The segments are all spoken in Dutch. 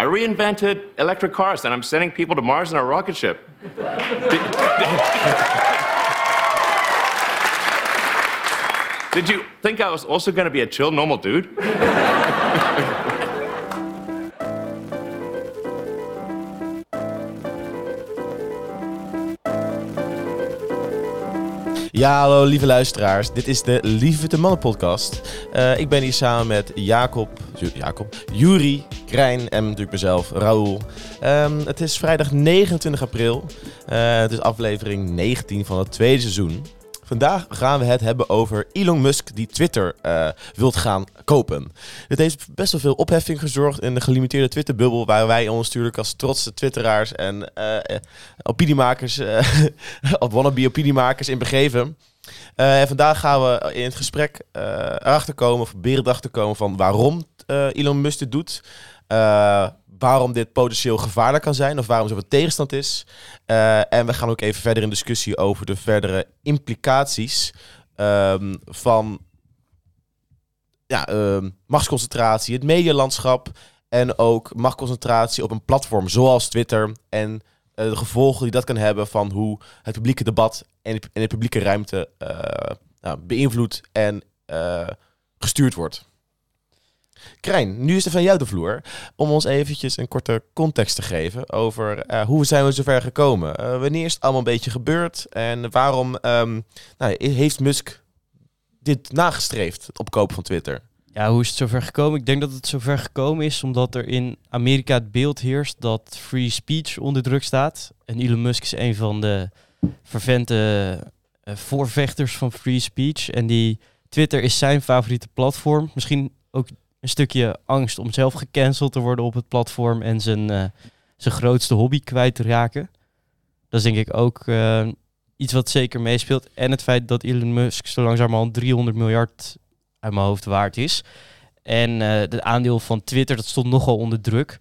I reinvented electric cars and I'm sending people to Mars in a rocket ship. did, you think I was also going to be a chill, normal dude? Ja, hallo lieve luisteraars. Dit is de Lieve de Mannen podcast. Uh, ik ben hier samen met Jacob, Jacob, Juri, Krijn en natuurlijk mezelf, Raoul. Um, het is vrijdag 29 april. Uh, het is aflevering 19 van het tweede seizoen. Vandaag gaan we het hebben over Elon Musk die Twitter uh, wilt gaan kopen. Dit heeft best wel veel opheffing gezorgd in de gelimiteerde Twitterbubbel, waar wij ons natuurlijk als trotse twitteraars en uh, opiniemakers, uh, wannabe in begeven. en vandaag gaan we in het gesprek erachter komen, of proberen erachter te komen van waarom Elon Musk dit doet waarom dit potentieel gevaarlijk kan zijn of waarom zoveel tegenstand is. Uh, en we gaan ook even verder in discussie over de verdere implicaties um, van ja, um, machtsconcentratie, het medialandschap en ook machtsconcentratie op een platform zoals Twitter en uh, de gevolgen die dat kan hebben van hoe het publieke debat en de, de publieke ruimte nou, beïnvloed en gestuurd wordt. Krijn, nu is er van jou de vloer om ons eventjes een korte context te geven over uh, hoe zijn we zover gekomen. Uh, wanneer is het allemaal een beetje gebeurd en waarom um, nou, heeft Musk dit nagestreefd, het opkopen van Twitter? Ja, hoe is het zover gekomen? Ik denk dat het zover gekomen is omdat er in Amerika het beeld heerst dat free speech onder druk staat. En Elon Musk is een van de vervente uh, voorvechters van free speech. En die Twitter is zijn favoriete platform. Misschien ook een stukje angst om zelf gecanceld te worden op het platform en zijn, uh, zijn grootste hobby kwijt te raken. Dat is denk ik ook uh, iets wat zeker meespeelt. En het feit dat Elon Musk zo langzamerhand 300 miljard uit mijn hoofd waard is. En uh, het aandeel van Twitter, dat stond nogal onder druk.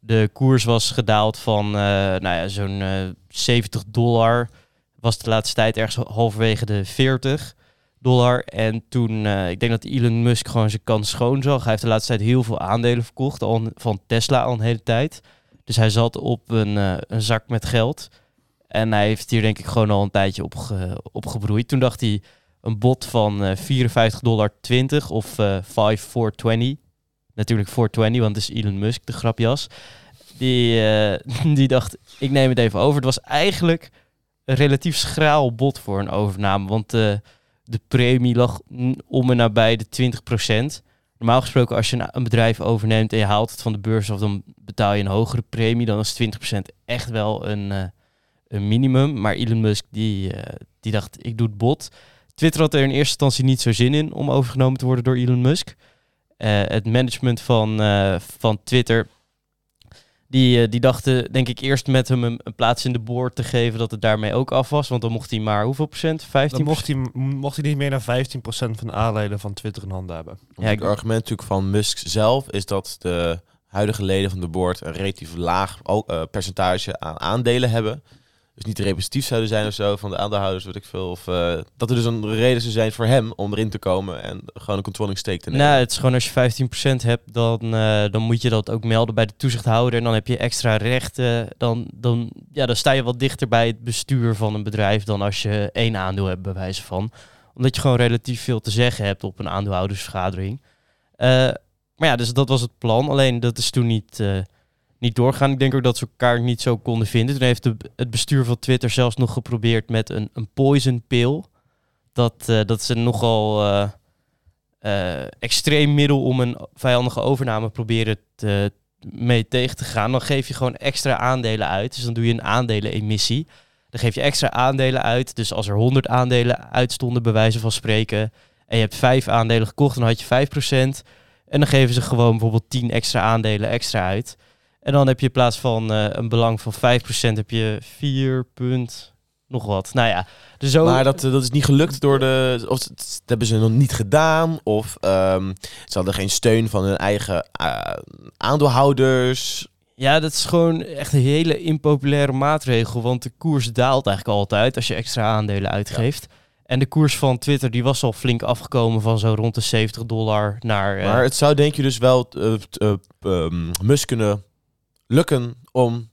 De koers was gedaald van nou ja, zo'n 70 dollar. Was de laatste tijd ergens halverwege de 40 dollar. En toen, uh, ik denk dat Elon Musk gewoon zijn kans schoon zag. Hij heeft de laatste tijd heel veel aandelen verkocht, al van Tesla al een hele tijd. Dus hij zat op een, uh, een zak met geld. En hij heeft hier denk ik gewoon al een tijdje op opgebroeid. Toen dacht hij een bod van uh, eh, 54,20 dollar of uh, 5420. Natuurlijk 420, want het is Elon Musk, de grapjas. Die, die dacht, ik neem het even over. Het was eigenlijk een relatief schraal bod voor een overname. Want de premie lag om en nabij de 20%. Normaal gesproken, als je een bedrijf overneemt en je haalt het van de beurs af, dan betaal je een hogere premie. Dan is 20% echt wel een, uh, een minimum. Maar Elon Musk, die, uh, die dacht, ik doe het bot. Twitter had er in eerste instantie niet zo zin in om overgenomen te worden door Elon Musk. Uh, het management van, van Twitter die, uh, die dachten, denk ik, eerst met hem een, een, plaats in de boord te geven dat het daarmee ook af was. Want dan mocht hij maar hoeveel procent? 15 Dan mocht hij, mocht hij niet meer dan 15 procent van de aandelen van Twitter in handen hebben. Ja, het argument natuurlijk van Musk zelf is dat de huidige leden van de board een relatief laag uh, percentage aan aandelen hebben dus niet representatief zouden zijn of zo van de aandeelhouders, weet ik veel. Of uh, dat er dus een reden zou zijn voor hem om erin te komen en gewoon een controlling stake te nemen. Nou, het is gewoon als je 15% hebt, dan, uh, dan moet je dat ook melden bij de toezichthouder. En dan heb je extra rechten. Dan, dan, ja, dan sta je wat dichter bij het bestuur van een bedrijf dan als je één aandeel hebt, bij wijze van. Omdat je gewoon relatief veel te zeggen hebt op een aandeelhoudersvergadering. Uh, maar ja, dus dat was het plan. Alleen dat is toen niet niet doorgaan. Ik denk ook dat ze elkaar niet zo konden vinden. Toen heeft het bestuur van Twitter zelfs nog geprobeerd met een, een poison pill. Dat, uh, dat ze nogal uh, uh, extreem middel om een vijandige overname proberen mee tegen te gaan. Dan geef je gewoon extra aandelen uit. Dus dan doe je een aandelenemissie. Dan geef je extra aandelen uit. Dus als er 100 aandelen uitstonden, bij wijze van spreken, en je hebt vijf aandelen gekocht, dan had je 5%. En dan geven ze gewoon bijvoorbeeld 10 extra aandelen extra uit. En dan heb je in plaats van uh, een belang van 5% heb je 4 punt nog wat. Nou ja, dus zo... Maar dat, dat is niet gelukt door de... Of dat hebben ze nog niet gedaan. Of um, ze hadden geen steun van hun eigen uh, aandeelhouders. Ja, dat is gewoon echt een hele impopulaire maatregel. Want de koers daalt eigenlijk altijd als je extra aandelen uitgeeft. Ja. En de koers van Twitter die was al flink afgekomen van zo rond de 70 dollar naar... Uh... Maar het zou denk je dus wel uh, uh, Musk kunnen lukken om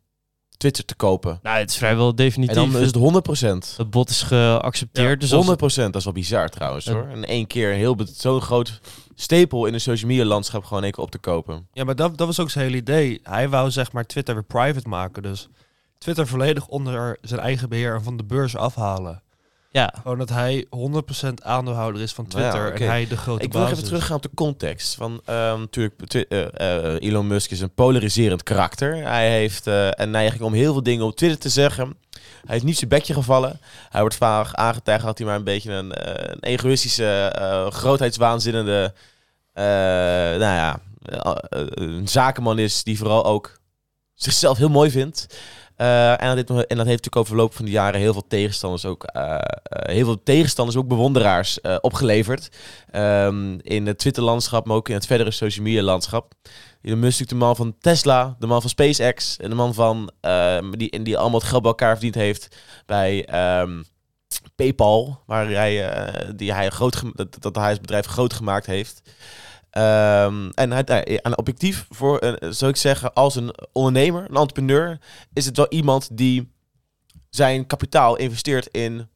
Twitter te kopen. Nou, het is vrijwel definitief. En dan is het 100%. Het bot is geaccepteerd. dus 100%, als, dat is wel bizar trouwens hoor. In één keer een heel zo'n groot stapel in een social media landschap gewoon één keer op te kopen. Ja, maar dat, dat was ook zijn hele idee. Hij wou zeg maar Twitter weer private maken. Dus Twitter volledig onder zijn eigen beheer en van de beurs afhalen. Ja, Gewoon dat hij 100% aandeelhouder is van Nou ja, Twitter en hij de grote Ik wil even is. teruggaan op de context. Van, ehm, natuurlijk, eh, eh, Elon Musk is een polariserend karakter. Hij heeft uh, een neiging om heel veel dingen op Twitter te zeggen. Hij heeft niet zijn bekje gevallen. Hij wordt vaak aangetuigd dat hij maar een beetje een, eh, een egoïstische, eh, grootheidswaanzinnende, eh, nou ja, een zakenman is die vooral ook zichzelf heel mooi vindt. Uh, en, dit, en dat heeft natuurlijk over de loop van de jaren heel veel tegenstanders ook, uh, uh, heel veel tegenstanders, ook bewonderaars opgeleverd. Um, in het Twitter-landschap, maar ook in het verdere social media-landschap. Musk is natuurlijk de man van Tesla, de man van SpaceX en de man van die, die allemaal het geld bij elkaar verdiend heeft bij um, PayPal, waar hij, die hij groot dat, dat hij het bedrijf groot gemaakt heeft. Um, en hij, aan objectief, voor, uh, zou ik zeggen, als een ondernemer, een entrepreneur, is het wel iemand die zijn kapitaal investeert in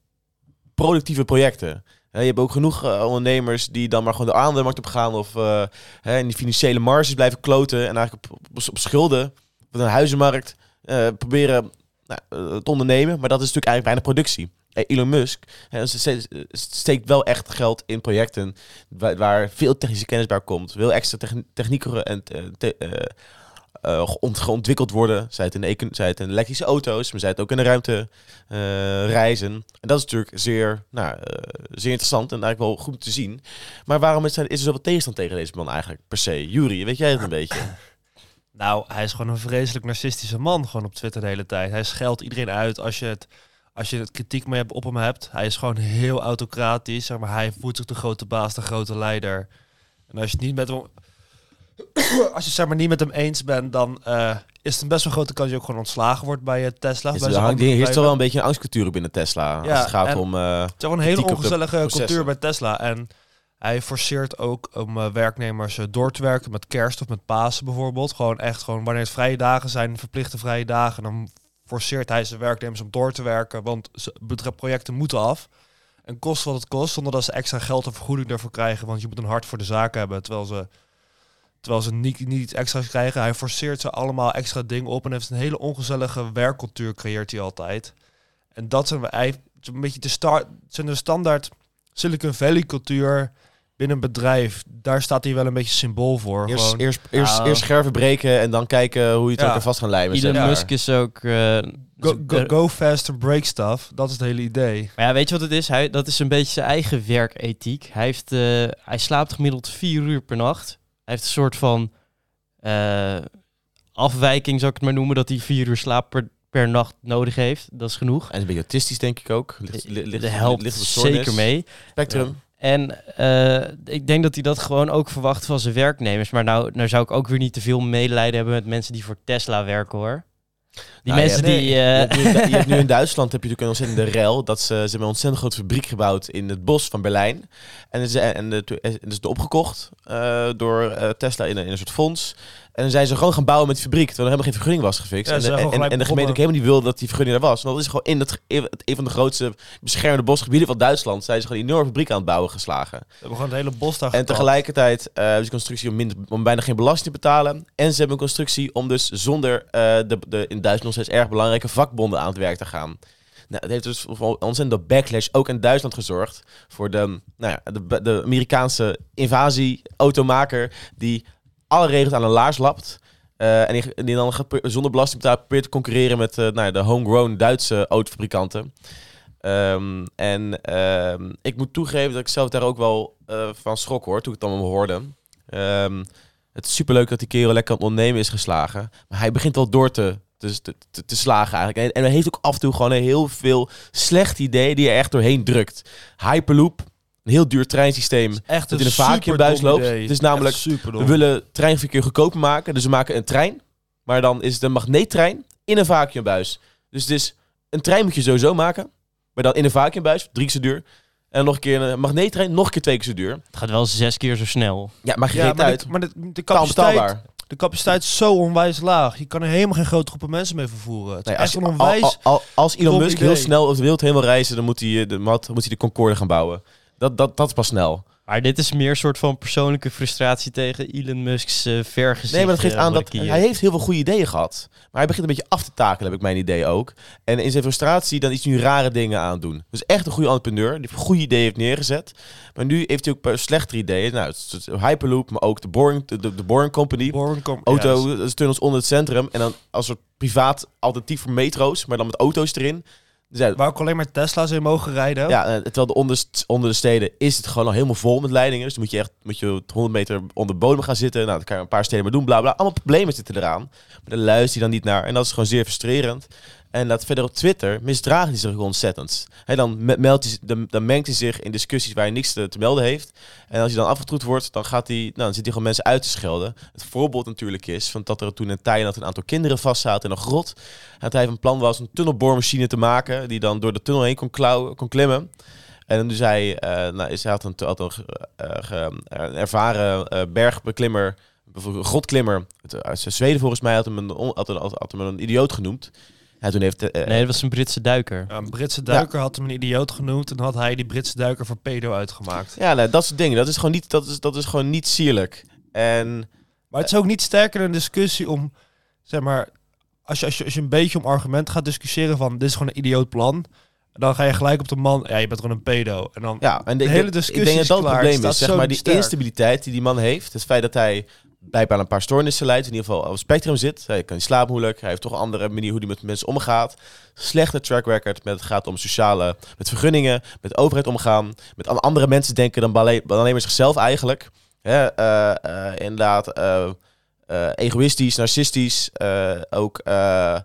productieve projecten. Je hebt ook genoeg uh, ondernemers die dan maar gewoon de aandelenmarkt op gaan of he, in die financiële marges blijven kloten en eigenlijk op, op, op schulden van een huizenmarkt proberen nou, te ondernemen. Maar dat is natuurlijk eigenlijk bijna productie. Hey, Elon Musk he, steekt wel echt geld in projecten waar, veel technische kennis bij komt. Veel extra techn technieken en ont ontwikkeld worden. Zij het, in de, zij het in elektrische auto's, maar zij het ook in de ruimte reizen. En dat is natuurlijk zeer, nou, zeer interessant en eigenlijk wel goed te zien. Maar waarom is er, is er zoveel tegenstand tegen deze man eigenlijk per se? Jury, weet jij het een beetje? Nou, hij is gewoon een vreselijk narcistische man gewoon op Twitter de hele tijd. Hij scheldt iedereen uit als je het, als je het kritiek mee op hem hebt. Hij is gewoon heel autocratisch. Zeg maar, hij voelt zich de grote baas, de grote leider. En als je het niet met hem, als je zeg maar niet met hem eens bent, dan uh, is het een best wel grote kans dat je ook gewoon ontslagen wordt bij uh, Tesla. Is bij er is toch wel een beetje een angstcultuur binnen Tesla ja, als het gaat om. Uh, het is gewoon een hele ongezellige cultuur bij Tesla en hij forceert ook om werknemers door te werken met kerst of met Pasen bijvoorbeeld. Gewoon echt gewoon wanneer het vrije dagen zijn, verplichte vrije dagen, dan forceert hij zijn werknemers om door te werken, want projecten moeten af. En kost wat het kost, zonder dat ze extra geld of vergoeding ervoor krijgen, want je moet een hart voor de zaak hebben, terwijl ze terwijl ze niet, niet iets extra's krijgen. Hij forceert ze allemaal extra dingen op en heeft een hele ongezellige werkcultuur creëert hij altijd. En dat zijn we eigenlijk een beetje de start, zijn de standaard Silicon Valley cultuur binnen een bedrijf. Daar staat hij wel een beetje symbool voor. Eerst, gewoon. eerst, eerst, Nou. eerst scherven breken en dan kijken hoe je het Ja. ook er vast gaan lijmen. Elon maar. Musk is ook... eh, Go, go, go faster, break stuff. Dat is het hele idee. Maar ja, weet je wat het is? Hij, dat is een beetje zijn eigen werkethiek. Hij, heeft, eh, hij slaapt gemiddeld vier uur per nacht. Hij heeft een soort van eh, afwijking, zou ik het maar noemen, dat hij vier uur slaap per, per nacht nodig heeft. Dat is genoeg. En een beetje autistisch denk ik ook. Ligt, li- ligt, helpt ligt stoornis. zeker mee. Spectrum. En eh, ik denk dat hij dat gewoon ook verwacht van zijn werknemers. Maar nou, nou zou ik ook weer niet te veel medelijden hebben met mensen die voor Tesla werken hoor. Die Nou, mensen die... Je eh, hebt, nu in, je hebt nu in Duitsland heb je natuurlijk een ontzettende rel. Dat ze, ze hebben een ontzettend grote fabriek gebouwd in het bos van Berlijn. En is, en de, en het is opgekocht eh, door eh, Tesla in een, in een soort fonds. En dan zijn ze gewoon gaan bouwen met die fabriek. Terwijl er helemaal geen vergunning was gefixt. Ja, en, en, de gemeente ook helemaal niet wilde dat die vergunning er was. Want dat is gewoon in het, het, een van de grootste beschermde bosgebieden van Duitsland. Zijn ze gewoon een enorme fabriek aan het bouwen geslagen. We hebben gewoon het hele bos daar En tegelijkertijd eh hebben ze constructie om, minder, om bijna geen belasting te betalen. En ze hebben een constructie om dus zonder eh, de, de in Duitsland nog steeds erg belangrijke vakbonden aan het werk te gaan. Nou, het heeft dus voor ontzettende backlash ook in Duitsland gezorgd voor de, nou ja, de, de Amerikaanse invasie-automaker die alle regels aan een laars lapt. Eh, en die, die dan gaat zonder belasting betalen probeert te concurreren met eh, nou de homegrown Duitse autofabrikanten. Ehm, en ehm, ik moet toegeven dat ik zelf daar ook wel eh, van schrok hoor, toen ik het allemaal hoorde. Ehm, het is superleuk dat die kerel lekker aan het ondernemen is geslagen. Maar hij begint wel door te, te, te, te- slagen eigenlijk. En, hij heeft ook af en toe gewoon een heel veel slecht ideeën die er echt doorheen drukt. Hyperloop, een heel duur treinsysteem. Echt dat in een vacuümbuis superdom loopt. idee. Het is namelijk-. We willen treinverkeer goedkoper maken, dus we maken een trein. Maar dan is het een magneettrein in een vacuümbuis. Dus het is een trein moet je sowieso maken, maar dan in een vacuümbuis, drie keer zo duur. En dan nog een keer een magneettrein, nog een keer twee keer zo duur. het gaat wel zes keer zo snel. Ja, maar je Ja, reed maar, uit. de, maar de, capaciteit, de capaciteit is zo onwijs laag. Je kan er helemaal geen grote groepen mensen mee vervoeren. Het Nee, is als, echt al- onwijs... al- al- als Elon Musk heel snel over de wereld heen wil reizen, dan moet hij, eh, de, mat- moet hij de Concorde gaan bouwen. Dat, dat, dat is pas snel. Maar dit is meer een soort van persoonlijke frustratie tegen Elon Musk's vergezicht. Nee, maar dat geeft eh, aan dat hij heeft heel veel goede ideeën gehad. Maar hij begint een beetje af te takelen, heb ik mijn idee ook. En in zijn frustratie dan iets nu rare dingen aan doen. Dus echt een goede entrepreneur, die goede ideeën heeft neergezet. Maar nu heeft hij ook slechtere ideeën. Nou, Hyperloop, maar ook de Boring, de, Boring Company. Boring com- Auto, is tunnels onder het centrum. En dan als soort privaat alternatief voor metro's, maar dan met auto's erin. Dus ja, Waar ook alleen maar Tesla's in mogen rijden. ja, eh, terwijl de onder, onder de steden is het gewoon al helemaal vol met leidingen. Dus dan moet je echt moet je 100 meter onder de bodem gaan zitten. Nou, dat kan je een paar steden maar doen, bla bla. Allemaal problemen zitten eraan. Maar daar luistert hij dan niet naar. En dat is gewoon zeer frustrerend. En dat verder op Twitter misdraagt hij zich ontzettend. He, dan, me- meldt hij, dan, mengt hij zich in discussies waar hij niks te, te melden heeft. En als hij dan afgetroed wordt, dan, gaat hij, nou, dan zit hij gewoon mensen uit te schelden. Het voorbeeld natuurlijk is van dat er toen in Thailand een aantal kinderen vastzaten in een grot. En dat hij van plan was een tunnelboormachine te maken die dan door de tunnel heen kon, klauwen, kon klimmen. En dan dus hij, eh, nou, is, hij had een, eh, ervaren eh, bergbeklimmer, bijvoorbeeld een grotklimmer uit, uit Zweden volgens mij, had hem had hem een idioot genoemd. Ja, toen heeft... eh, Nee, dat was een Britse duiker. Ja, een Britse duiker had hem een idioot genoemd en had hij die Britse duiker voor pedo uitgemaakt. Ja, nou, dat soort dingen. Dat is gewoon niet, dat is, dat is gewoon niet sierlijk. En Maar het is ook niet sterker een discussie om, zeg maar, als je, als je, als je een beetje om argument gaat discussiëren van dit is gewoon een idioot plan, dan ga je gelijk op de man, ja, je bent gewoon een pedo. En dan, ja, en De hele discussie ik denk is dat dat het probleem is. Zeg maar die sterk. instabiliteit die die man heeft. Het feit dat hij blijkbaar een paar stoornissen leidt. In ieder geval op het spectrum zit. Hij kan niet slapen moeilijk. Hij heeft toch een andere manier hoe hij met mensen omgaat. Slechte track record met het gaat om sociale, met vergunningen, met overheid omgaan. Met andere mensen denken dan alleen, dan alleen maar zichzelf eigenlijk. Eh, eh, inderdaad, eh, egoïstisch, narcistisch. ook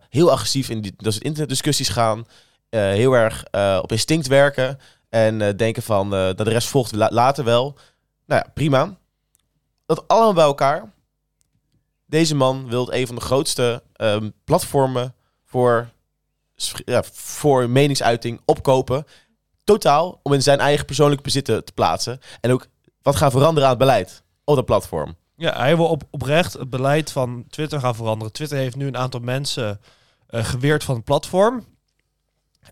heel agressief in die, internetdiscussies gaan. heel erg op instinct werken. En denken van, dat de rest volgt la- later wel. Nou ja, prima. Dat allemaal bij elkaar. Deze man wil een van de grootste ehm, platformen voor, ja, voor meningsuiting opkopen. Totaal om in zijn eigen persoonlijke bezitten te plaatsen. En ook wat gaan veranderen aan het beleid op dat platform. Ja, hij wil op, oprecht het beleid van Twitter gaan veranderen. Twitter heeft nu een aantal mensen eh, geweerd van het platform.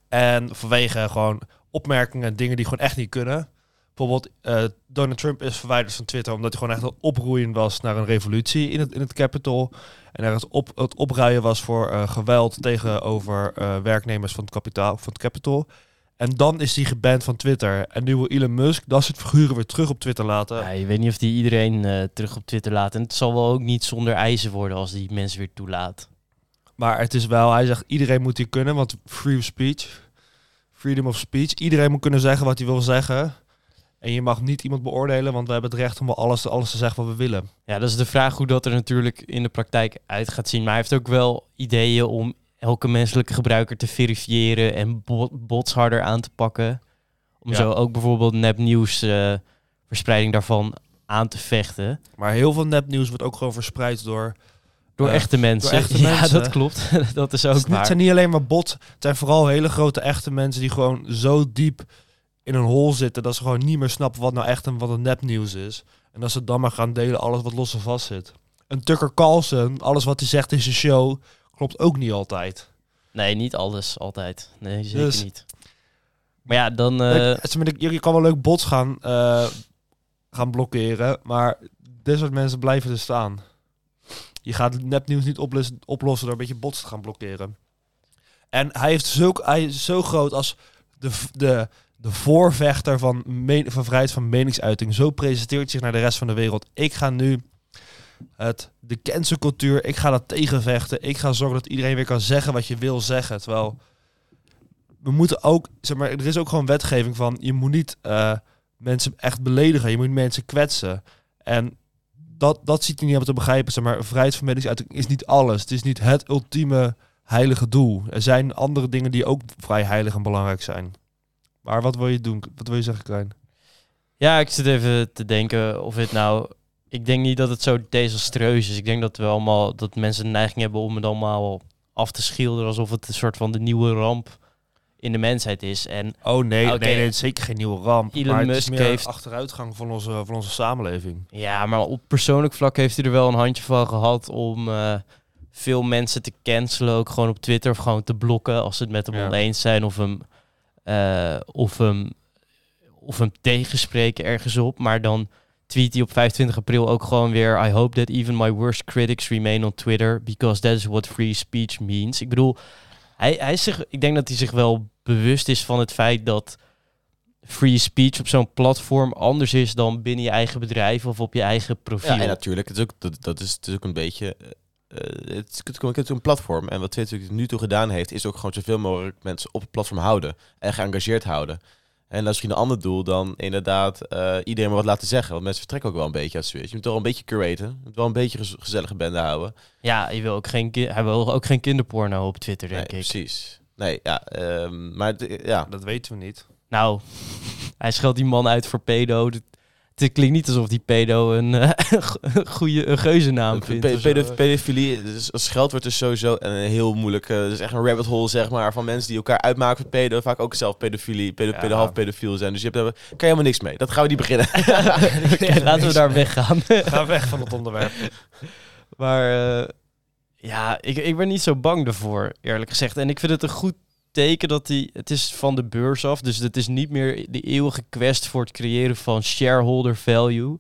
En vanwege gewoon opmerkingen en dingen die gewoon echt niet kunnen. Bijvoorbeeld, eh, Donald Trump is verwijderd van Twitter omdat hij gewoon echt een oproeien was naar een revolutie in het, in het Capitol. En er het, op, het opruien was voor eh, geweld tegenover eh, werknemers van het, kapitaal, van het Capitol. En dan is hij geband van Twitter. En nu wil Elon Musk dat soort figuren weer terug op Twitter laten. Ja, je weet niet of die iedereen terug op Twitter laat. En het zal wel ook niet zonder eisen worden als die mensen weer toelaat. Maar het is wel, hij zegt iedereen moet hier kunnen, want free speech, freedom of speech, iedereen moet kunnen zeggen wat hij wil zeggen. En je mag niet iemand beoordelen, want we hebben het recht om alles, alles te zeggen wat we willen. Ja, dat is de vraag hoe dat er natuurlijk in de praktijk uit gaat zien. Maar hij heeft ook wel ideeën om elke menselijke gebruiker te verifiëren en bo- bots harder aan te pakken. Om Ja. zo ook bijvoorbeeld nepnieuws, eh verspreiding daarvan aan te vechten. Maar heel veel nepnieuws wordt ook gewoon verspreid door... Door Eh, echte mensen. echte ja, mensen. dat klopt. dat is ook het, waar. het zijn niet alleen maar bots, het zijn vooral hele grote echte mensen die gewoon zo diep in een hol zitten dat ze gewoon niet meer snappen wat nou echt en wat een nepnieuws is. En dat ze dan maar gaan delen alles wat los en vast zit. Een Tucker Carlson, alles wat hij zegt in zijn show, klopt ook niet altijd. Nee, niet alles altijd. Nee, zeker Dus- niet. Maar ja, dan... eh, is met- je, kan wel leuk bots gaan, eh, gaan blokkeren, maar dit soort mensen blijven er staan. Je gaat het nepnieuws niet oplossen, oplossen door een beetje bots te gaan blokkeren. En hij, heeft zulk, hij is zo groot als de, de, de voorvechter van, van vrijheid van meningsuiting. Zo presenteert zich naar de rest van de wereld. Ik ga nu het, de cancelcultuur, ik ga dat tegenvechten. Ik ga zorgen dat iedereen weer kan zeggen wat je wil zeggen. Terwijl we moeten ook, zeg maar, er is ook gewoon wetgeving van, je moet niet eh, mensen echt beledigen, je moet mensen kwetsen. En dat, dat ziet niet helemaal te begrijpen, zeg maar, vrijheid van meningsuiting is niet alles. Het is niet het ultieme heilige doel. Er zijn andere dingen die ook vrij heilig en belangrijk zijn. Maar wat wil je doen? Wat wil je zeggen, Krijn? Ja, ik zit even te denken of het nou... Ik denk niet dat het zo desastreus is. Ik denk dat we allemaal dat mensen de neiging hebben om het allemaal af te schilderen alsof het een soort van de nieuwe ramp in de mensheid is. En Oh nee, nee, nee, het is zeker geen nieuwe ramp. Elon maar het Musk is meer heeft- achteruitgang van onze, van onze samenleving. ja, maar op persoonlijk vlak heeft hij er wel een handje van gehad om eh, veel mensen te cancelen, ook gewoon op Twitter of gewoon te blokken als ze het met hem Ja. oneens zijn of hem, eh, of hem, of hem tegenspreken ergens op. Maar dan tweet hij op 25 april ook gewoon weer: I hope that even my worst critics remain on Twitter because that is what free speech means. Ik bedoel, hij, hij is zich, ik denk dat hij zich wel bewust is van het feit dat free speech op zo'n platform anders is dan binnen je eigen bedrijf of op je eigen profiel. Ja, en natuurlijk, het is ook, dat, dat is, ook een beetje... eh, eh, het is het is een platform. En wat Twitter nu toe gedaan heeft, is ook gewoon zoveel mogelijk mensen op het platform houden. En geëngageerd houden. En dat is misschien een ander doel dan inderdaad eh, iedereen maar wat laten zeggen. Want mensen vertrekken ook wel een beetje uit Switch. Je moet toch wel een beetje curaten. Je moet wel een beetje gez- gezellige bende houden. Ja, je wil ook geen hij wil ook geen kinderporno op Twitter, Nee, denk ik. precies. Nee, ja. ehm, maar ja, Dat weten we niet. Nou, hij scheldt die man uit voor pedo. Het, klinkt niet alsof die pedo een eh, goede een geuzennaam vindt. pe- pedo- pedofilie, dus als scheldwoord is sowieso een heel moeilijk. eh, Het is echt een rabbit hole, zeg maar, van mensen die elkaar uitmaken voor pedo. Vaak ook zelf pedofilie, pedo, Ja. pedo, half pedofiel zijn. Dus je hebt daar kan je helemaal niks mee. Dat gaan we niet beginnen. Ja, laten we daar weggaan. Ga weg van het onderwerp. maar eh, ja, ik, ik ben niet zo bang ervoor, eerlijk gezegd. En ik vind het een goed teken dat hij... Het is van de beurs af, dus het is niet meer de eeuwige quest voor het creëren van shareholder value.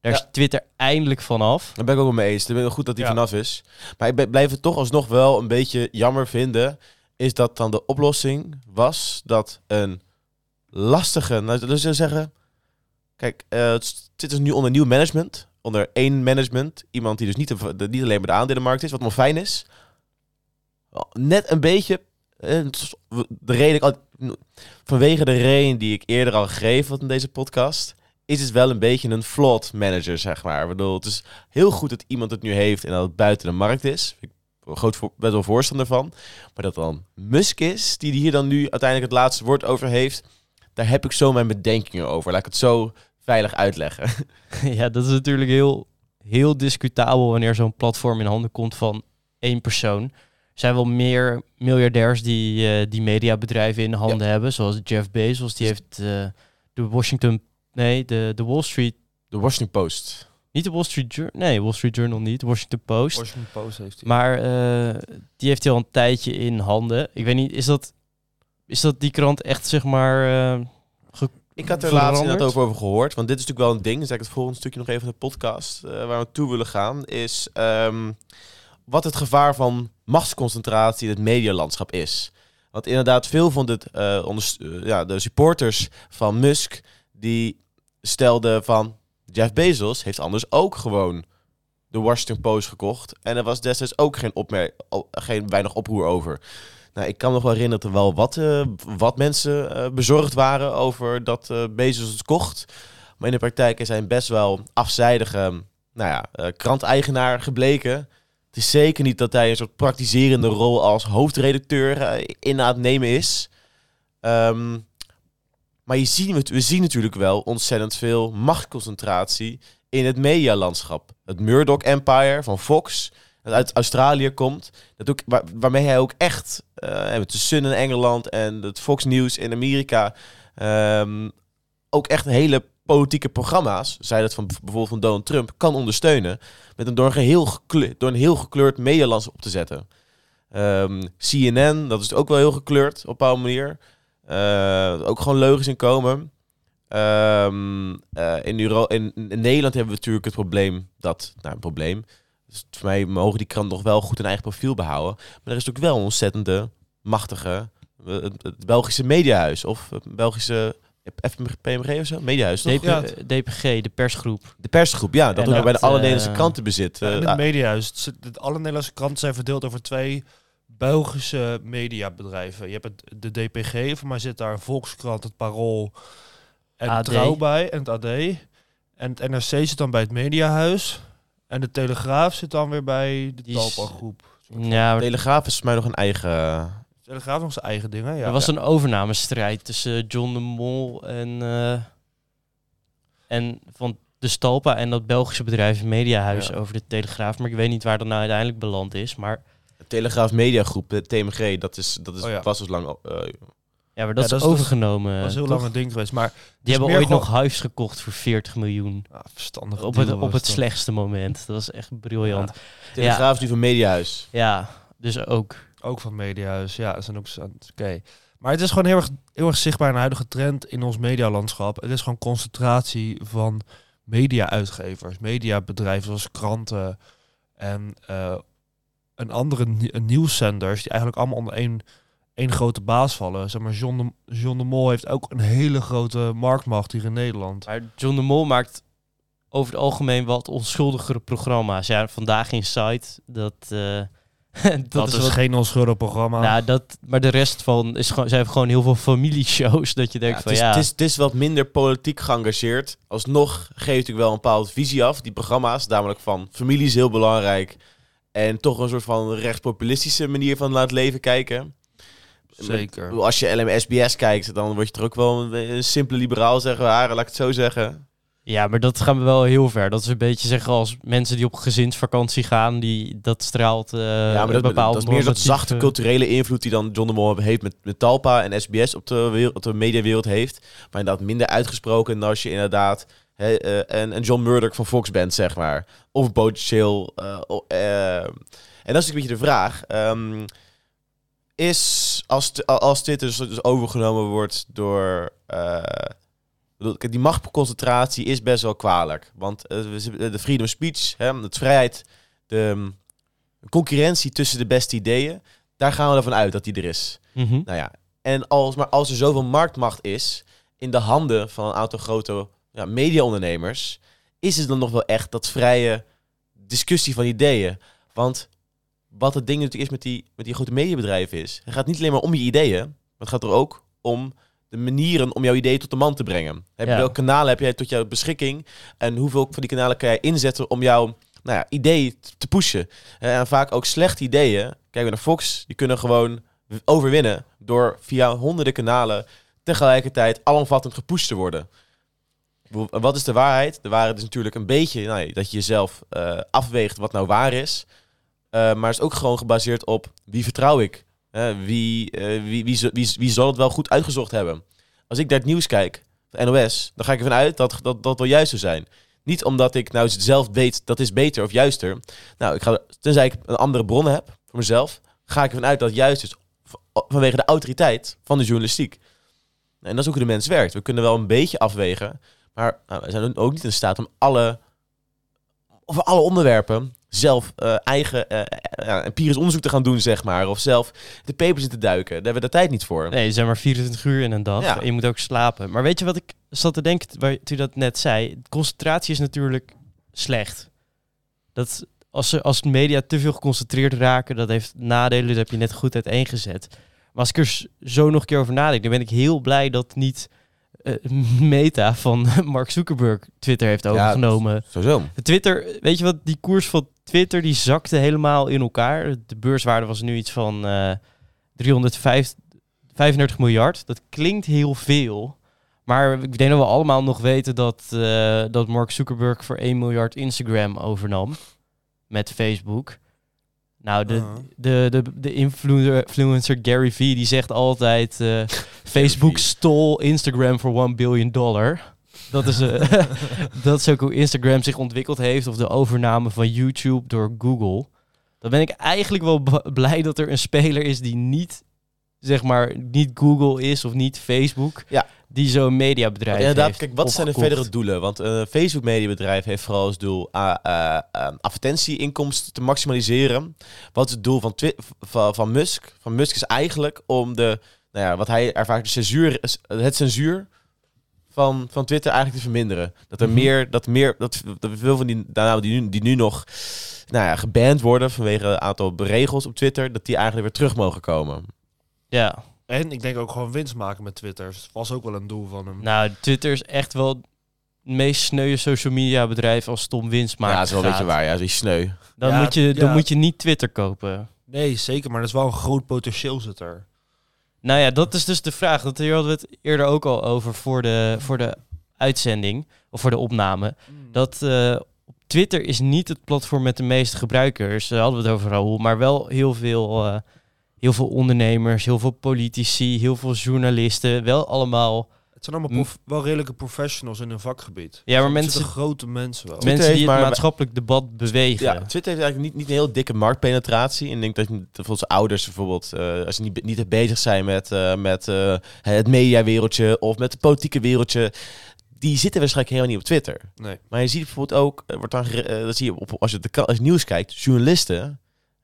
Daar is. Twitter eindelijk vanaf. Daar ben ik ook wel mee eens. Ik ben goed dat Ja. vanaf is. Maar ik blijf het toch alsnog wel een beetje jammer vinden. Is dat dan de oplossing was dat een lastige... Nou, dus we zeggen... Kijk, eh, het dit is nu onder nieuw management. Onder één management. Iemand die dus niet, de, niet alleen bij de aandelenmarkt is. Wat wel fijn is. Net een beetje... eh, De reden, al- vanwege de reden die ik eerder al gegeven had in deze podcast... Is het wel een beetje een flawed manager, zeg maar. Ik bedoel, het is heel goed dat iemand het nu heeft en dat het buiten de markt is. Ik ben groot voor, best wel voorstander van. Maar dat dan Musk is, die hier dan nu uiteindelijk het laatste woord over heeft. Daar heb ik zo mijn bedenkingen over. Laat ik het zo veilig uitleggen. ja, dat is natuurlijk heel, heel discutabel wanneer zo'n platform in handen komt van één persoon. Zijn wel meer miljardairs die, eh, die mediabedrijven in de handen hebben, zoals Jeff Bezos. Die heeft eh, de Washington, nee, de, de Wall Street, De Washington Post. niet de Wall Street Journal, nee, Wall Street Journal niet, de Washington Post. Washington Post heeft hij. Maar eh, die heeft hij al een tijdje in handen. Ik weet niet, is dat, is dat die krant echt, zeg maar, Ik had er laatst inderdaad ook over gehoord. Want dit is natuurlijk wel een ding. Dus ik het volgende stukje nog even in de podcast. waar we naartoe willen gaan. Is ehm, wat het gevaar van machtsconcentratie in het medialandschap is. Want inderdaad, veel van dit, eh, eh, ja, de supporters van Musk. die stelden van. Jeff Bezos heeft anders ook gewoon de Washington Post gekocht. En er was destijds ook geen, geen weinig oproer over. Nou, ik kan nog wel herinneren dat er wel wat, eh, wat mensen bezorgd waren over dat Bezos het kocht. Maar in de praktijk een best wel afzijdige nou ja, kranteigenaar gebleken. Het is zeker niet dat hij een soort praktiserende rol als hoofdredacteur eh, in aan het nemen is. Ehm, maar je ziet, we zien natuurlijk wel ontzettend veel machtsconcentratie in het medialandschap. Het Murdoch Empire van Fox, dat uit Australië komt. Dat ook, waar, waarmee hij ook echt, eh met de Sun in Engeland en het Fox News in Amerika, ehm, ook echt hele politieke programma's, zij dat van bijvoorbeeld van Donald Trump, kan ondersteunen. Met een door een, geheel door een heel gekleurd medialandschap op te zetten. Ehm, CNN, dat is ook wel heel gekleurd op een bepaalde manier. Eh, ook gewoon leugens in komen. Ehm, eh, in, in, Nederland hebben we natuurlijk het probleem dat, nou een probleem, dus voor mij mogen die krant nog wel goed een eigen profiel behouden. Maar er is ook wel een ontzettende machtige, eh, het, Belgische mediahuis of Belgische FPMG of zo, mediahuis toch? DP, Ja. DPG, de persgroep. De persgroep, ja, dat En ook nog bijna dat, alle eh, Nederlandse kranten bezit. Ja, Eh, het ah, mediahuis. Alle Nederlandse kranten zijn verdeeld over twee Belgische mediabedrijven. Je hebt het, de DPG, voor mij zit daar Volkskrant, het Parool en AD. Trouw bij en het AD. En het NRC zit dan bij het mediahuis. En de Telegraaf zit dan weer bij de Die is- Talpa-groep. Ja, maar Telegraaf is voor mij nog een eigen... Telegraaf nog zijn eigen dingen, ja. er was een overnamestrijd tussen John de Mol en, eh, en van de Stalpa en dat Belgische bedrijf Mediahuis Ja. over de Telegraaf. Maar ik weet niet waar dat nou uiteindelijk beland is. Maar De Telegraaf Mediagroep, de TMG, dat, is, dat is, Oh ja. was dus lang... eh, Ja, maar dat Ja, is dat is- overgenomen. Dat was heel toch? lang een ding geweest. Maar Die hebben ooit gewoon- nog huis gekocht voor 40 miljoen. ah, verstandig. Op het, op het slechtste moment. Dat was echt briljant. Telegraaf is nu van Mediahuis. Ja, dus ook. Ook van Mediahuis, ja, zijn ook oké. Maar het is gewoon heel erg, heel erg zichtbaar de huidige trend in ons medialandschap. Het is gewoon concentratie van media-uitgevers, mediabedrijven zoals kranten en eh, een andere een nieuwszenders die eigenlijk allemaal onder één, één grote baas vallen. Zeg maar, John de, John de Mol heeft ook een hele grote marktmacht hier in Nederland. Maar John de Mol maakt over het algemeen wat onschuldigere programma's. Ja, vandaag in Site, dat, eh, dat, Dat, is, is, wat... geen onschuldig programma. Nou, dat, maar de rest van is gewoon, zijn gewoon heel veel familieshows dat je denkt Ja, van het, is, ja. het, is, het is wat minder politiek geëngageerd. Alsnog geeft natuurlijk wel een bepaalde visie af, die programma's. Namelijk van familie is heel belangrijk. En toch een soort van rechtspopulistische manier van het leven kijken. Zeker. Met- Als je LMSBS kijkt, dan word je er ook wel een, een simpele liberaal, zeggen we haar, laat ik het zo zeggen. Ja, maar dat gaan we wel heel ver. Dat is een beetje zeggen als mensen die op gezinsvakantie gaan, die dat straalt. eh ja, maar dat, een bepaald dat is meer normatieve- zachte culturele invloed die dan John de Mol heeft met, met Talpa en SBS op de, wereld, op de mediawereld heeft. Maar inderdaad minder uitgesproken dan als je inderdaad hè, eh, een, een John Murdoch van Fox bent, zeg maar. Of een potentieel... eh, eh, en dat is een beetje de vraag. Ehm, is als, als dit dus, dus overgenomen wordt door... die machtconcentratie is best wel kwalijk. Want eh, zitten- de freedom of speech, hè, de vrijheid, de mm, concurrentie tussen de beste ideeën, daar gaan we ervan uit dat die er is. Mhm. Nou ja, en als, maar als er zoveel marktmacht is in de handen van een aantal grote ja, mediaondernemers, is het dan nog wel echt dat vrije discussie van ideeën? Want wat het ding natuurlijk is met die, met die grote mediabedrijven is, het gaat niet alleen maar om je ideeën, maar het gaat er ook om de manieren om jouw ideeën tot de man te brengen. Heb Ja. Welke kanalen heb jij tot jouw beschikking en hoeveel van die kanalen kan jij inzetten om jouw nou ja, idee te pushen? Eh, En vaak ook slechte ideeën. Kijk we naar Fox, die kunnen gewoon overwinnen door via honderden kanalen tegelijkertijd alomvattend gepusht te worden. Wat is de waarheid? De waarheid is natuurlijk een beetje nou, dat je jezelf eh, afweegt wat nou waar is. Eh, maar het is ook gewoon gebaseerd op wie vertrouw ik? Wie, eh, wie, wie, zal het wel goed uitgezocht hebben? Als ik naar het nieuws kijk, NOS, dan ga ik ervan uit dat dat, dat wel juist zou zijn. Niet omdat ik nou zelf weet dat is beter of juister. Nou, ik ga, tenzij ik een andere bron heb voor mezelf, ga ik ervan uit dat juist is vanwege de autoriteit van de journalistiek. En dat is ook hoe de mens werkt. We kunnen wel een beetje afwegen, maar nou, we zijn ook niet in staat om alle, over alle onderwerpen zelf eh, eigen ja, empirisch onderzoek te gaan doen, zeg maar. Of zelf de papers in te duiken. Daar hebben we de tijd niet voor. Nee, zijn maar 24 uur in een dag. Ja. Je moet ook slapen. Maar weet je wat ik zat te denken waar, toen je dat net zei? Concentratie is natuurlijk slecht. Dat als, ze, als media te veel geconcentreerd raken, dat heeft nadelen. Dat heb je net goed uiteengezet. Maar als ik er zo nog een keer over nadenk, dan ben ik heel blij dat niet Meta van Mark Zuckerberg Twitter heeft overgenomen. Sowieso. De Twitter, weet je wat, die koers van Twitter die zakte helemaal in elkaar. De beurswaarde was nu iets van eh 335 miljard. Dat klinkt heel veel. Maar ik denk dat we allemaal nog weten dat, eh, dat Mark Zuckerberg voor 1 miljard Instagram overnam. Met Facebook. Nou, de, Uh-huh. de, de, de influencer, Gary Vee die zegt altijd... eh, Facebook stole Instagram voor 1 billion dollar. Dat is, eh, dat is ook hoe Instagram zich ontwikkeld heeft. Of de overname van YouTube door Google. Dan ben ik eigenlijk wel blij dat er een speler is die niet, zeg maar, niet Google is of niet Facebook. Ja. Die zo'n mediabedrijf Inderdaad, heeft kijk, wat zijn de verdere doelen? Want een Facebook-mediabedrijf heeft vooral als doel uh, uh, uh, advertentieinkomsten te maximaliseren. Wat is het doel van, Twi- van, van Musk? Van Musk is eigenlijk om de, nou ja, wat hij ervaart, de censuur, het censuur van, van Twitter eigenlijk te verminderen. Dat er Mhm. meer, dat meer, dat, dat veel van die, nou, die, nu, die nu nog nou ja, geband worden vanwege een aantal regels op Twitter, dat die eigenlijk weer terug mogen komen. Ja, En ik denk ook gewoon winst maken met Twitter. Dat was ook wel een doel van hem. nou, Twitter is echt wel het meest sneuwe social media bedrijf als het om winst maken ja, dat is wel een beetje waar. Ja, die sneu. Dan, Ja, moet je, dan ja. moet je niet Twitter kopen. Nee, zeker. Maar er is wel een groot potentieel zit er. Nou ja, dat is dus de vraag. Dat hier hadden we het eerder ook al over voor de, voor de uitzending of voor de opname. Dat eh, op Twitter is niet het platform met de meeste gebruikers. Daar hadden we het over Raoul, maar wel heel veel, eh, heel veel ondernemers, heel veel politici, heel veel journalisten. Wel allemaal Het zijn allemaal prof- wel redelijke professionals in hun vakgebied. Ja, maar mensen- grote mensen wel. Twitter mensen die heeft het maar- maatschappelijk debat bewegen. Ja, Twitter heeft eigenlijk niet, niet een heel dikke marktpenetratie. En ik denk dat je- bijvoorbeeld ouders bijvoorbeeld, eh, als ze niet, niet bezig zijn met, eh, met eh, het mediawereldje of met het politieke wereldje, die zitten waarschijnlijk helemaal niet op Twitter. Nee. Maar je ziet bijvoorbeeld ook, wordt dan, dat zie je op, als je de als je nieuws kijkt, journalisten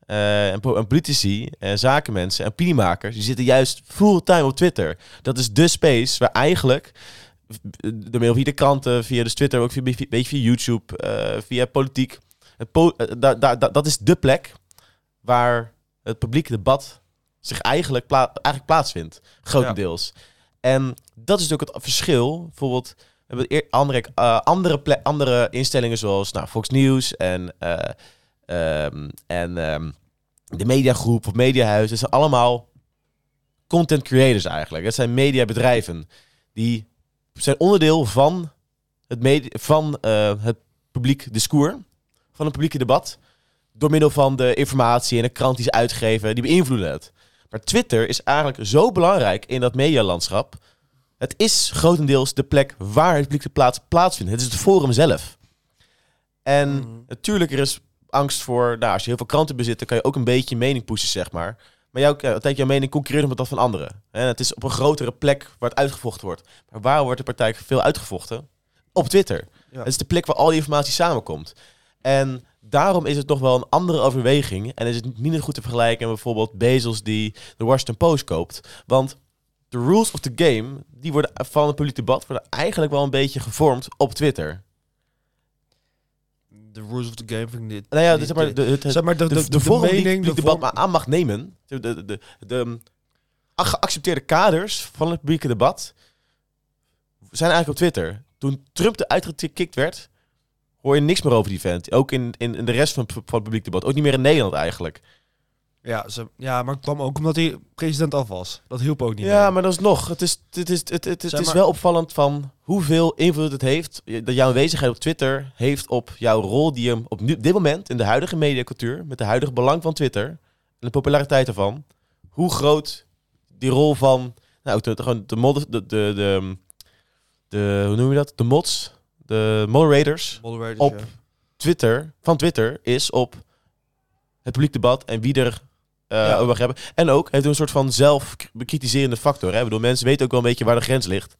eh, en, po- en politici en zakenmensen en opiniemakers, die zitten juist fulltime op Twitter. Dat is de space waar eigenlijk door middel via de kranten, via de Twitter, ook via, via, beetje via YouTube, eh, via politiek. Het po- eh, da- da- da- dat is de plek waar het publieke debat zich eigenlijk, pla- eigenlijk plaatsvindt, grotendeels. En dat is natuurlijk het verschil. Bijvoorbeeld, we hebben andere, eh, andere, andere instellingen zoals nou, Fox News en, eh, ehm, en ehm, de mediagroep of mediahuis. Dat zijn allemaal content creators eigenlijk. Dat zijn mediabedrijven die zijn onderdeel van het, van, eh, het publiek discours, van het publieke debat. Door middel van de informatie en de krant die ze uitgeven, die beïnvloeden het. Maar Twitter is eigenlijk zo belangrijk in dat medialandschap. Het is grotendeels de plek waar het publieke plaats plaatsvindt. Het is het forum zelf. En Mhm. natuurlijk, er is angst voor... Nou, als je heel veel kranten bezit, dan kan je ook een beetje mening pushen, zeg maar. Maar jouw, uiteindelijk jouw mening concurreert met dat van anderen. En het is op een grotere plek waar het uitgevochten wordt. Maar waar wordt de partij veel uitgevochten? Op Twitter. Ja. Het is de plek waar al die informatie samenkomt. En daarom is het toch wel een andere overweging. En is het minder goed te vergelijken met bijvoorbeeld Bezos die de Washington Post koopt. Want de rules of the game, die worden van het publiek debat, worden eigenlijk wel een beetje gevormd op Twitter. De rules of the game vind ik niet. Nou ja, niet- zeg maar, de, het, zeg maar de, de, de, vorm die het mening, de debat maar aan mag nemen, de, de, de, de geaccepteerde kaders van het publieke debat, zijn eigenlijk op Twitter. Toen Trump eruit gekikt werd, hoor je niks meer over die vent. Ook in, in, in de rest van, van het publiek debat. Ook niet meer in Nederland eigenlijk. Ja, ze, ja, maar het kwam ook omdat hij president af was. Dat hielp ook niet. Ja, maar dat is nog. Het is, het is, het, het, het is maar- wel opvallend van hoeveel invloed het heeft. Dat jouw aanwezigheid op Twitter heeft op jouw rol die je op nu, dit moment in de huidige mediacultuur, met de huidige belang van Twitter en de populariteit ervan, hoe groot die rol van, nou, de, de, gewoon de, mod, de, de, de, de, hoe noem je dat? De mods, de moderators Moderators, op ja. Twitter, van Twitter, is op het publiek debat en wie er Ja. over hebben. En ook heeft een soort van zelfbekritiserende factor. Hè? Bedoel, mensen weten ook wel een beetje waar de grens ligt.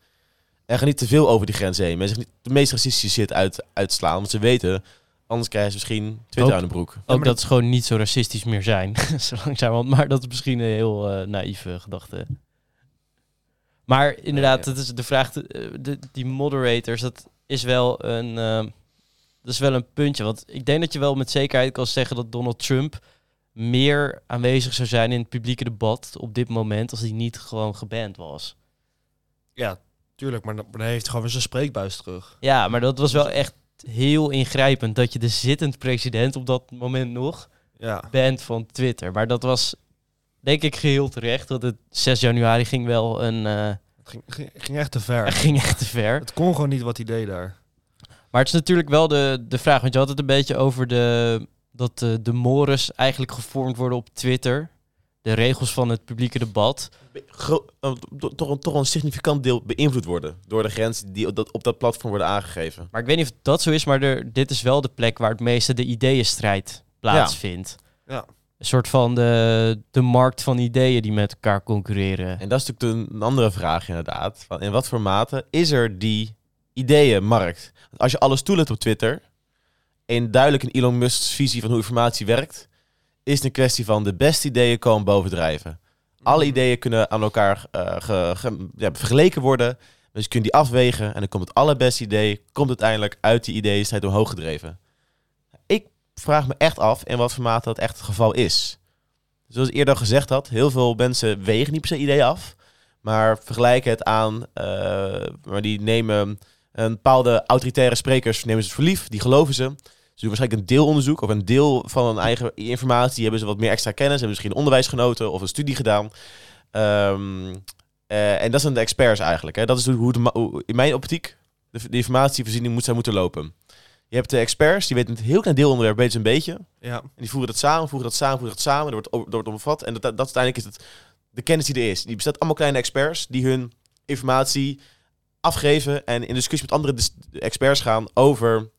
En gaan niet te veel over die grens heen. Mensen niet de meest racistische shit uit, uitslaan. Want ze weten, anders krijgen ze misschien Twitter Ook- aan de broek. Ook dat ze gewoon niet zo racistisch meer zijn. zo langzamerhand. Maar dat is misschien een heel eh, naïeve gedachte. Maar inderdaad, dat is de vraag. eh, De, die moderators, dat is wel een. eh, dat is wel een puntje. Want ik denk dat je wel met zekerheid kan zeggen dat Donald Trump meer aanwezig zou zijn in het publieke debat op dit moment als hij niet gewoon geband was. ja, tuurlijk. Maar dan, heeft hij gewoon weer zijn spreekbuis terug. Ja, maar dat was wel echt heel ingrijpend dat je de zittend president op dat moment nog Ja. band van Twitter. Maar dat was denk ik geheel terecht. Want het 6 januari ging wel een. eh, Het ging, ging, ging echt te ver. ging echt te ver. Het kon gewoon niet wat hij deed daar. Maar het is natuurlijk wel de, de vraag. Want je had het een beetje over de, dat de, de mores eigenlijk gevormd worden op Twitter. De regels van het publieke debat. Gro- eh, to- toch, een, toch een significant deel beïnvloed worden door de grenzen die op dat, op dat platform worden aangegeven. Maar ik weet niet of dat zo is. Maar er, dit is wel de plek waar het meeste de ideeënstrijd plaatsvindt. Ja. Een soort van de, de markt van ideeën die met elkaar concurreren. En dat is natuurlijk een andere vraag inderdaad. Van in wat voor mate is er die ideeënmarkt? Als je alles toelaat op Twitter, en duidelijk een Elon Musk's visie van hoe informatie werkt, is een kwestie van de beste ideeën komen bovendrijven. Alle ideeën kunnen aan elkaar eh, ge- ge- ja, vergeleken worden. Dus je kunt die afwegen en dan komt het allerbeste idee, komt uiteindelijk uit die ideeënstrijd omhoog gedreven. Ik vraag me echt af in wat voor mate dat echt het geval is. Zoals ik eerder gezegd had, heel veel mensen wegen niet per se ideeën af, maar vergelijken het aan, eh, maar die nemen een bepaalde autoritaire sprekers, nemen ze voor lief, die geloven ze. Ze doen waarschijnlijk een deelonderzoek of een deel van hun eigen informatie. Hebben ze wat meer extra kennis, hebben misschien onderwijs genoten of een studie gedaan. Ehm, eh, en dat zijn de experts eigenlijk. Hè. Dat is hoe in mijn optiek de, de informatievoorziening moet zijn moeten lopen. Je hebt de experts, die weten een heel klein deelonderwerp, weten ze een beetje. Ja. En die voeren dat samen, voeren dat samen, voeren dat samen. Er wordt, er wordt omvat. En dat, dat, dat uiteindelijk is het de kennis die er is. Die bestaat allemaal kleine experts die hun informatie afgeven en in discussie met andere dis- experts gaan over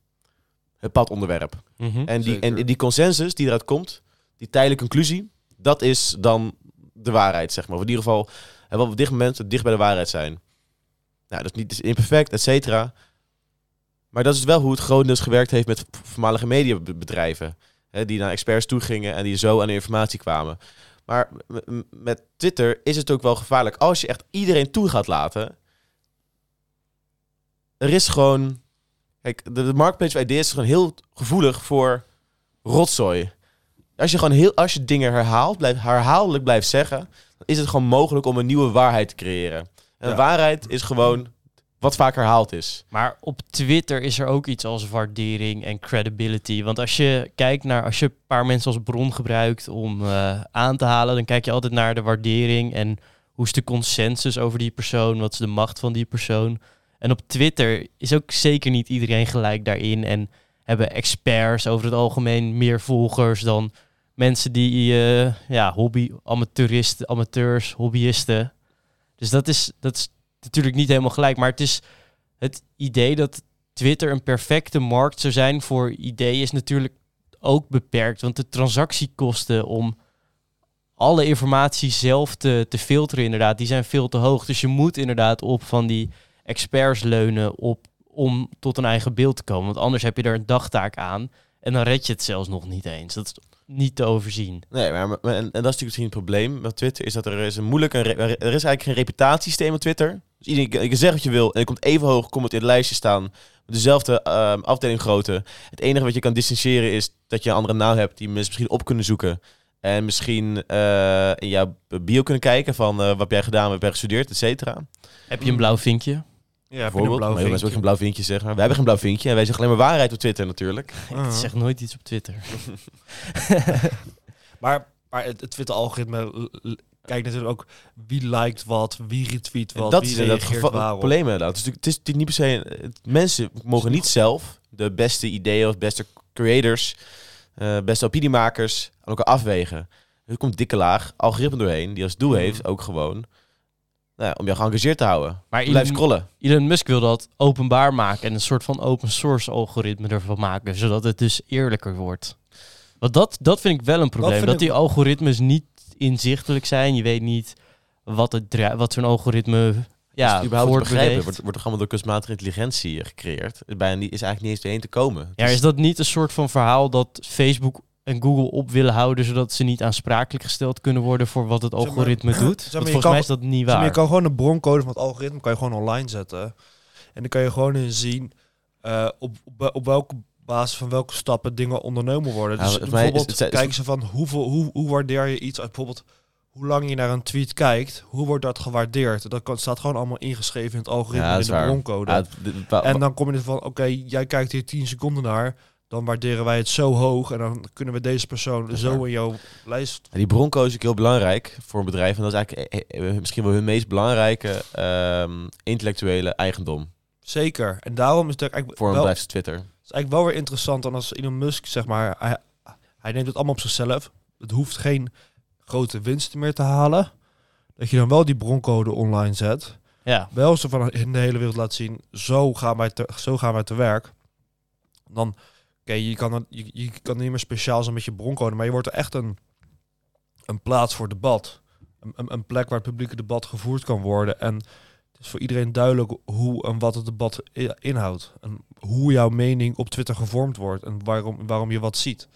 het padonderwerp. Mhm. En die, en die consensus die eruit komt, die tijdelijke conclusie, dat is dan de waarheid, zeg maar. Of in ieder geval, hè, wat op dit moment het dicht bij de waarheid zijn. Nou, dat is niet dat is imperfect, et cetera. Maar dat is wel hoe het grotendeels gewerkt heeft met voormalige mediabedrijven. Hè, die naar experts toe gingen en die zo aan de informatie kwamen. Maar met Twitter is het ook wel gevaarlijk. Als je echt iedereen toe gaat laten. Er is gewoon. Kijk, de, de marketplace of ideas is gewoon heel gevoelig voor rotzooi. Als je gewoon heel, als je dingen herhaalt, blijft, herhaaldelijk blijft zeggen, dan is het gewoon mogelijk om een nieuwe waarheid te creëren. En Ja. waarheid is gewoon wat vaak herhaald is. Maar op Twitter is er ook iets als waardering en credibility. Want als je kijkt naar, als je een paar mensen als bron gebruikt om eh, aan te halen, dan kijk je altijd naar de waardering en hoe is de consensus over die persoon, wat is de macht van die persoon. En op Twitter is ook zeker niet iedereen gelijk daarin en hebben experts over het algemeen meer volgers dan mensen die eh, ja, hobby, amateuristen, amateurs, hobbyisten. Dus dat is, dat is natuurlijk niet helemaal gelijk, maar het is het idee dat Twitter een perfecte markt zou zijn voor ideeën is natuurlijk ook beperkt. Want de transactiekosten om alle informatie zelf te, te filteren, inderdaad, die zijn veel te hoog. Dus je moet inderdaad op van die experts leunen op, om tot een eigen beeld te komen. Want anders heb je er een dagtaak aan en dan red je het zelfs nog niet eens. Dat is niet te overzien. Nee, maar, maar- en, en dat is natuurlijk misschien het probleem met Twitter, is dat er is een moeilijke, re- er is eigenlijk geen reputatiesysteem op Twitter. Dus iedereen, kan zeggen wat je wil en je komt even hoog, komt het in het lijstje staan, dezelfde ehm, afdeling grootte. Het enige wat je kan distancieren is dat je een andere naam hebt die mensen misschien op kunnen zoeken. En misschien eh, in jouw bio kunnen kijken van eh, wat heb jij gedaan, wat heb jij gestudeerd, et cetera. Heb je een blauw vinkje? Ja, heb je een Bijvoorbeeld. blauw Maar heel mensen geen blauw vinkje zeggen. Maar wij hebben geen blauw vinkje en wij zeggen alleen maar waarheid op Twitter natuurlijk. Uh-huh. Ik zeg nooit iets op Twitter. Maar, maar het, het Twitter-algoritme kijkt natuurlijk ook wie liked wat, wie retweet En wat, dat wie is inderdaad het reageert geval- het waarop. probleem inderdaad. Het is, natuurlijk- het is natuurlijk niet per se... het- mensen mogen niet zelf de beste ideeën of beste creators, eh, beste opiniemakers aan elkaar afwegen. Er komt dikke laag algoritme doorheen die als doel Mhm. heeft ook gewoon nou om jou geëngageerd te houden. Maar Blijf Elon, scrollen. Elon Musk wil dat openbaar maken en een soort van open source algoritme ervan maken, zodat het dus eerlijker wordt. Want dat, dat vind ik wel een probleem, dat ik- die algoritmes niet inzichtelijk zijn. Je weet niet wat, het wat zo'n algoritme Ja, dus überhaupt begrijpen. voortbeweegt. Wordt, wordt er allemaal door kunstmatige intelligentie gecreëerd. Bijna niet, is eigenlijk niet eens doorheen te komen. Ja, is dat niet een soort van verhaal dat Facebook en Google op willen houden, zodat ze niet aansprakelijk gesteld kunnen worden voor wat het Zeg maar- algoritme doet? zeg maar, volgens kan- mij is dat niet Zeg maar, waar. je kan gewoon de broncode van het algoritme kan je gewoon online zetten. En dan kan je gewoon in zien eh, op, op, op welke basis van welke stappen dingen ondernomen worden. Ja, Dus is bijvoorbeeld het- kijken ze van hoeveel, hoe, hoe waardeer je iets uit bijvoorbeeld hoe lang je naar een tweet kijkt, hoe wordt dat gewaardeerd? Dat kan, staat gewoon allemaal ingeschreven in het algoritme Ja, in is de waar. broncode. Ja, en dan kom je er van, oké, jij kijkt hier 10 seconden naar, dan waarderen wij het zo hoog en dan kunnen we deze persoon zo in jouw lijst. Die broncode is ook heel belangrijk voor een bedrijf. En dat is eigenlijk eh, eh, misschien wel hun meest belangrijke ehm, intellectuele eigendom Zeker. En daarom is het eigenlijk voor een wel, bedrijf Twitter. Het is eigenlijk wel weer interessant dan als Elon Musk, zeg maar, hij, hij neemt het allemaal op zichzelf. Het hoeft geen grote winsten meer te halen. Dat je dan wel die broncode online zet. Ja. Wel zo van in de hele wereld laat zien, zo gaan wij te, zo gaan wij te werk. Dan, oké, je, kan je, je kan niet meer speciaal zijn met je broncode, maar je wordt echt een, een plaats voor debat. Een, een, plek waar het publieke debat gevoerd kan worden. En het is voor iedereen duidelijk hoe en wat het debat inhoudt. En hoe jouw mening op Twitter gevormd wordt en waarom, waarom je wat ziet.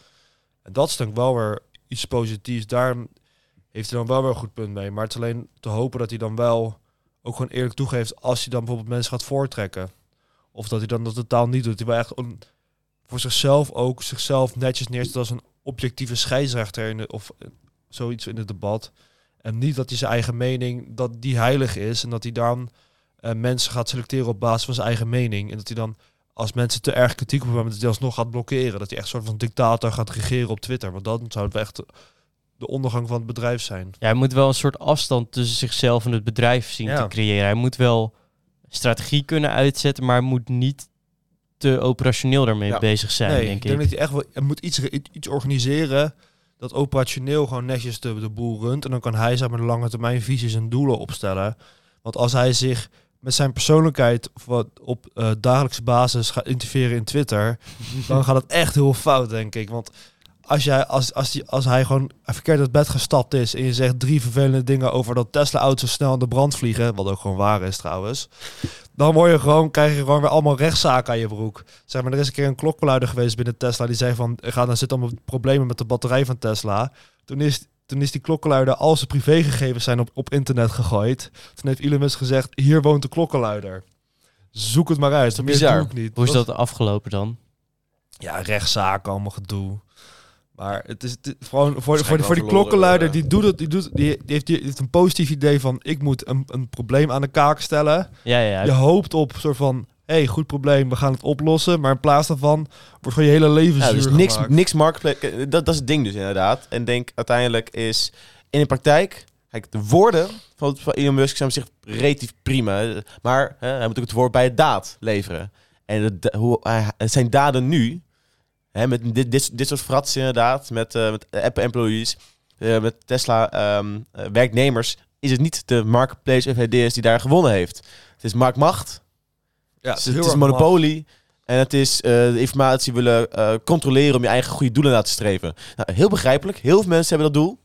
En dat is denk ik wel weer iets positiefs. Daar heeft hij dan wel weer een goed punt mee. Maar het is alleen te hopen dat hij dan wel ook gewoon eerlijk toegeeft als hij dan bijvoorbeeld mensen gaat voortrekken. Of dat hij dan dat totaal niet doet. Hij wil echt een, voor zichzelf ook zichzelf netjes neerzet als een objectieve scheidsrechter in de, of eh, zoiets in het debat. En niet dat hij zijn eigen mening, dat die heilig is en dat hij dan eh, mensen gaat selecteren op basis van zijn eigen mening. En dat hij dan, als mensen te erg kritiek op hem dat hij alsnog gaat blokkeren. Dat hij echt een soort van dictator gaat regeren op Twitter. Want dan zou het echt de, de ondergang van het bedrijf zijn. Ja, hij moet wel een soort afstand tussen zichzelf en het bedrijf zien Ja. te creëren. Hij moet wel strategie kunnen uitzetten, maar moet niet te operationeel daarmee Ja. bezig zijn, nee, denk ik denk ik. dat hij echt wel, moet iets, iets, organiseren dat operationeel gewoon netjes de, de boel runt. En dan kan hij zeg maar de lange termijn visies en doelen opstellen. Want als hij zich met zijn persoonlijkheid wat op eh, dagelijkse basis gaat interfereren in Twitter, dan gaat het echt heel fout, denk ik. Want als, jij, als, als, die, als hij gewoon verkeerd uit bed gestapt is en je zegt drie vervelende dingen over dat Tesla-auto's zo snel in de brand vliegen, wat ook gewoon waar is trouwens, dan word je gewoon, krijg je gewoon weer allemaal rechtszaken aan je broek. Zeg maar, er is een keer een klokkenluider geweest binnen Tesla die zei van, er gaan, er zitten allemaal problemen met de batterij van Tesla. Toen is, toen is die klokkenluider al zijn privégegevens zijn op, op internet gegooid. Toen heeft Elon Musk gezegd, hier woont de klokkenluider. Zoek het maar uit. toch Meer bizar? niet. Hoe is dat afgelopen dan? Ja, rechtszaken, allemaal gedoe. Maar het is het gewoon voor, voor, voor die klokkenluider, eh. die doet het, die doet, die, heeft, die heeft een positief idee van, ik moet een, een probleem aan de kaak stellen. Ja, ja. Je hoopt op een soort van, hey, goed probleem, we gaan het oplossen. Maar in plaats daarvan wordt gewoon je hele leven Ja, dus niks, gemaakt. niks marketplace. eh, Dat, dat is het ding dus inderdaad. En denk uiteindelijk is in de praktijk. Kijk, de woorden van, van Elon Musk zijn op zich relatief prima. Maar hè, hij moet ook het woord bij het daad leveren. En hoe, hij- zijn daden nu, hè, met dit, dit, dit soort frats inderdaad, met, eh met Apple employees, eh, met Tesla ehm, eh, werknemers, is het niet de marketplace FHDS die daar gewonnen heeft. Het is marktmacht, Ja, het is, het is monopolie. En het is de informatie willen controleren om je eigen goede doelen na te streven. Nou, heel begrijpelijk. Heel veel mensen hebben dat doel.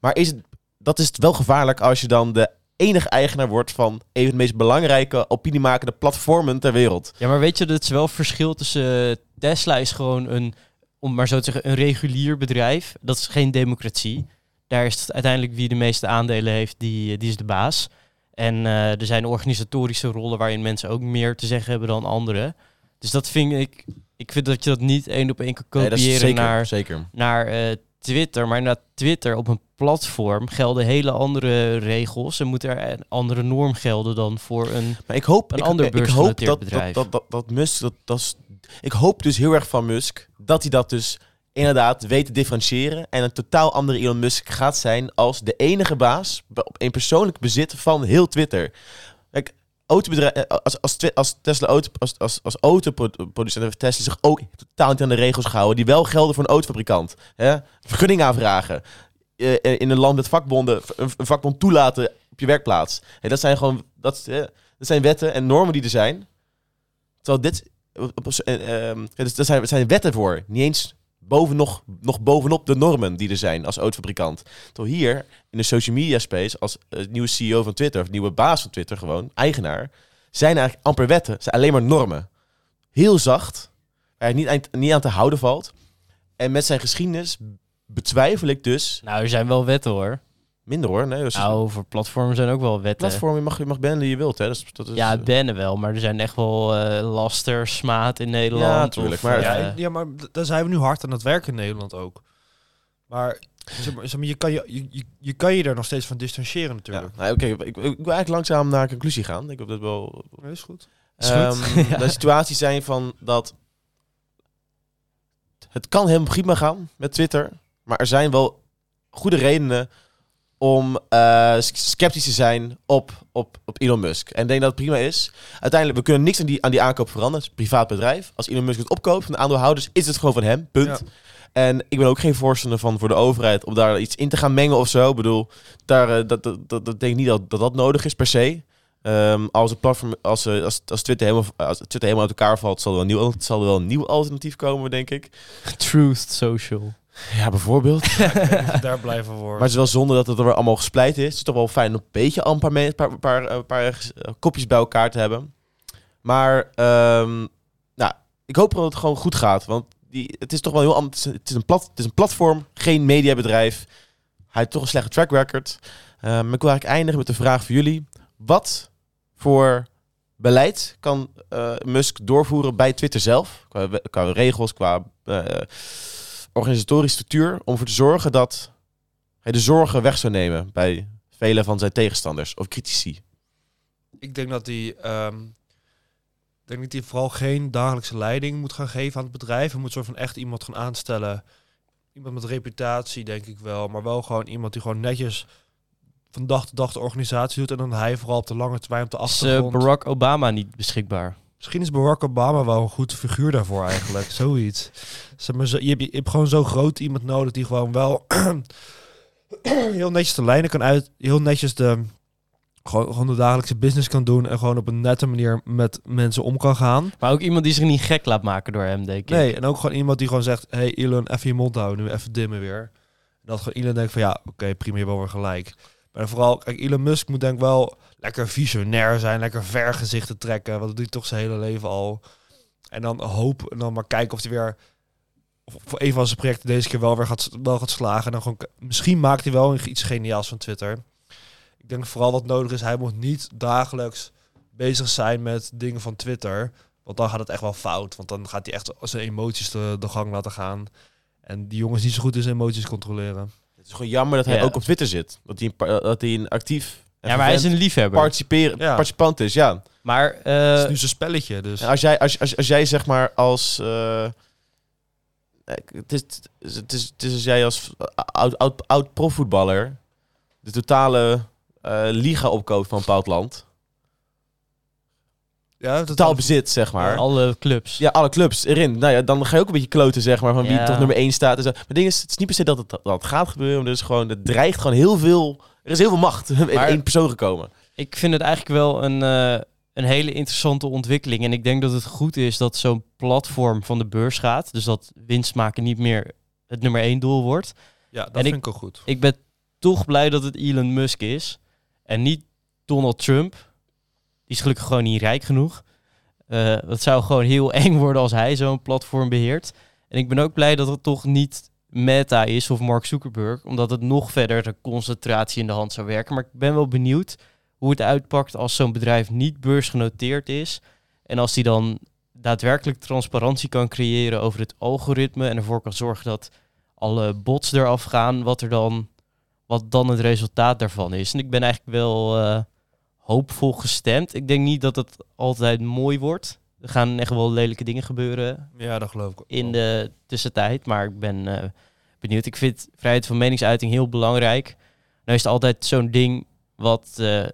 Maar is het, dat is het wel gevaarlijk als je dan de enige eigenaar wordt van een van de meest belangrijke opiniemakende platformen ter wereld. Ja, maar weet je, dat is wel verschil tussen... eh, Tesla is gewoon een, om maar zo te zeggen, een regulier bedrijf. Dat is geen democratie. Daar is het uiteindelijk wie de meeste aandelen heeft, die, eh, die is de baas. En eh, er zijn organisatorische rollen waarin mensen ook meer te zeggen hebben dan anderen. Dus dat vind ik... Ik vind dat je dat niet één op één kan Nee, kopiëren zeker, naar, zeker. naar Twitter. Maar naar Twitter op een platform gelden hele andere regels. En moet er een andere norm gelden dan voor een... Maar ik hoop, Een ik, ander ik hoop dat, bedrijf. Dat, dat, dat, dat Musk, dat, dat is, ik hoop dus heel erg van Musk dat hij dat dus inderdaad weet te differentiëren en een totaal andere Elon Musk gaat zijn als de enige baas op een persoonlijk bezit van heel Twitter. Eh, als, als, Tesla auto, als, als, als autoproducent Tesla zich ook totaal niet aan de regels gehouden die wel gelden voor een autofabrikant. Hè? Vergunning aanvragen. Eh, in een land met vakbonden een, vakbond toelaten op je werkplaats. Hè, dat zijn gewoon dat, dat zijn wetten en normen die er zijn. Terwijl dit, daar zijn, er zijn wetten voor. Niet eens boven, nog, nog bovenop de normen die er zijn als autofabrikant. Terwijl hier in de social media space, als eh, nieuwe CEO van Twitter, of nieuwe baas van Twitter gewoon, eigenaar, zijn eigenlijk amper wetten. zijn alleen maar normen. Heel zacht, waar niet niet aan te houden valt. En met zijn geschiedenis betwijfel ik dus, Nou, er zijn wel wetten hoor. Minder hoor, nee, dus Nou, voor platformen zijn ook wel wetten. platform, je mag, je mag bannen die je wilt. Hè. Dat is, dat is, Ja, eh, bannen wel, maar er zijn echt wel eh laster, smaad in Nederland. Ja, tuurlijk, of, maar- eh, Ja, ja, maar daar zijn we nu hard aan het werken in Nederland ook. Maar, zeg maar, zeg maar, je, kan je, je, kan je er nog steeds van distancieren Ja, natuurlijk. nou, oké, ik, ik wil eigenlijk langzaam naar een conclusie gaan. Ik denk dat dat wel Ja, is goed. Is goed. Ehm, Ja. De situaties zijn van dat het kan helemaal prima gaan met Twitter, maar er zijn wel goede redenen om eh, sceptisch te zijn op, op, op Elon Musk. En ik denk dat het prima is. Uiteindelijk, we kunnen niks aan die, aan die aankoop veranderen. Het is een privaat bedrijf. Als Elon Musk het opkoopt van de aandeelhouders, is het gewoon van hem. Punt. Ja. En ik ben ook geen voorstander van voor de overheid om daar iets in te gaan mengen of zo. Ik bedoel, daar, eh, dat, dat, dat, dat denk ik niet dat, dat dat nodig is per se. Ehm, als het platform, als, eh, als, als, Twitter helemaal, als Twitter helemaal uit elkaar valt, zal er wel een nieuw, zal er wel een nieuw alternatief komen, denk ik. Truth Social. Ja, bijvoorbeeld. Daar blijven we voor. maar het is wel zonde dat het er weer allemaal gesplijt is. Het is toch wel fijn om een beetje een paar, me- paar, paar, eh, paar eh, kopjes bij elkaar te hebben. Maar ehm, nou, ik hoop dat het gewoon goed gaat. Want die, het is toch wel heel anders. Het is- een, plat, het is een platform, geen mediabedrijf. Hij heeft toch een slechte track record. Ehm, maar ik wil eigenlijk eindigen met de vraag voor jullie. Wat voor beleid kan eh, Musk doorvoeren bij Twitter zelf? Qua, regels, qua organisatorische structuur. Om ervoor te zorgen dat hij de zorgen weg zou nemen bij vele van zijn tegenstanders of critici. Ik denk dat hij, ehm, ik denk dat hij vooral geen dagelijkse leiding moet gaan geven aan het bedrijf. Hij moet soort van echt iemand gaan aanstellen. Iemand met reputatie, denk ik wel. Maar wel gewoon iemand die gewoon netjes van dag tot dag de organisatie doet. En dan hij vooral op de lange termijn op de Is eh, achtergrond. Barack Obama niet beschikbaar? Misschien is Barack Obama wel een goed figuur daarvoor eigenlijk. Zoiets. Zeg maar, zo, je, hebt, je hebt gewoon zo groot iemand nodig die gewoon wel heel netjes de lijnen kan uit, heel netjes de gewoon, gewoon de dagelijkse business kan doen en gewoon op een nette manier met mensen om kan gaan. Maar ook iemand die zich niet gek laat maken door hem, denk ik. Nee, en ook gewoon iemand die gewoon zegt, hey Elon, even je mond houden, nu even dimmen weer. En dat gewoon Elon denkt van ja, oké, prima, je hebt wel weer gelijk. Maar vooral, kijk, Elon Musk moet denk ik wel lekker visionair zijn, lekker ver gezichten trekken, want dat doet hij toch zijn hele leven al. En dan hoop, en dan maar kijken of hij weer voor een van zijn projecten deze keer wel weer gaat, wel gaat slagen. En dan gewoon, misschien maakt hij wel iets geniaals van Twitter. Ik denk vooral wat nodig is, hij moet niet dagelijks bezig zijn met dingen van Twitter. Want dan gaat het echt wel fout. Want dan gaat hij echt zijn emoties de, de gang laten gaan. En die jongens niet zo goed in zijn emoties controleren. Het is gewoon jammer dat hij Ja. ook op Twitter zit. Dat hij een, dat hij een actief Ja, maar hij is een liefhebber. participeren, Ja. participant is, ja. Maar Het eh, is nu zijn spelletje, dus... En als jij, als, als, als jij zeg maar als... eh, het, is, het, is, het is als jij als oud, oud, oud profvoetballer de totale eh, liga opkoopt van een bepaald land. Ja, Totaal bezit, zeg maar. alle clubs. Ja, alle clubs erin. Nou ja, dan ga je ook een beetje kloten, zeg maar, van wie Ja. toch nummer 1 staat. En zo. Maar het ding is, het is niet per se dat het, dat het gaat gebeuren. Maar er is gewoon, het dreigt gewoon heel veel... Er is heel veel macht in Maar- één persoon gekomen. Ik vind het eigenlijk wel een, eh, een hele interessante ontwikkeling. En ik denk dat het goed is dat zo'n platform van de beurs gaat. Dus dat winst maken niet meer het nummer één doel wordt. Ja, dat En vind ik- ik ook goed. Ik ben toch blij dat het Elon Musk is. En niet Donald Trump. Die is gelukkig gewoon niet rijk genoeg. Eh het zou gewoon heel eng worden als hij zo'n platform beheert. En ik ben ook blij dat het toch niet Meta is of Mark Zuckerberg. Omdat het nog verder de concentratie in de hand zou werken. Maar ik ben wel benieuwd hoe het uitpakt als zo'n bedrijf niet beursgenoteerd is. En als die dan daadwerkelijk transparantie kan creëren over het algoritme. En ervoor kan zorgen dat alle bots eraf gaan. Wat er dan wat dan het resultaat daarvan is. En ik ben eigenlijk wel eh, hoopvol gestemd. Ik denk niet dat het altijd mooi wordt. Er gaan echt wel lelijke dingen gebeuren Ja, dat geloof ik ook. in de tussentijd. Maar ik ben eh, benieuwd. Ik vind vrijheid van meningsuiting heel belangrijk. Nou is het altijd zo'n ding wat eh,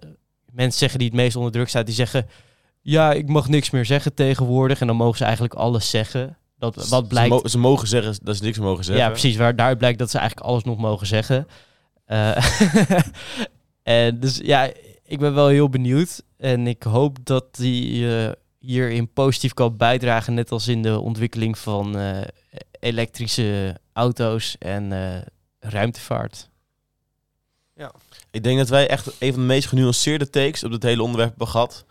mensen zeggen die het meest onder druk staat. Die zeggen, ja, ik mag niks meer zeggen tegenwoordig. En dan mogen ze eigenlijk alles zeggen. Dat, wat blijkt... Ze, mo- ze mogen zeggen dat ze niks mogen zeggen. Ja, precies. Waar daaruit blijkt dat ze eigenlijk alles nog mogen zeggen. Eh, en dus ja, ik ben wel heel benieuwd. En ik hoop dat hij eh, hierin positief kan bijdragen. Net als in de ontwikkeling van eh, elektrische auto's en eh, ruimtevaart. Ik denk dat wij echt een van de meest genuanceerde takes op dit hele onderwerp hebben gehad.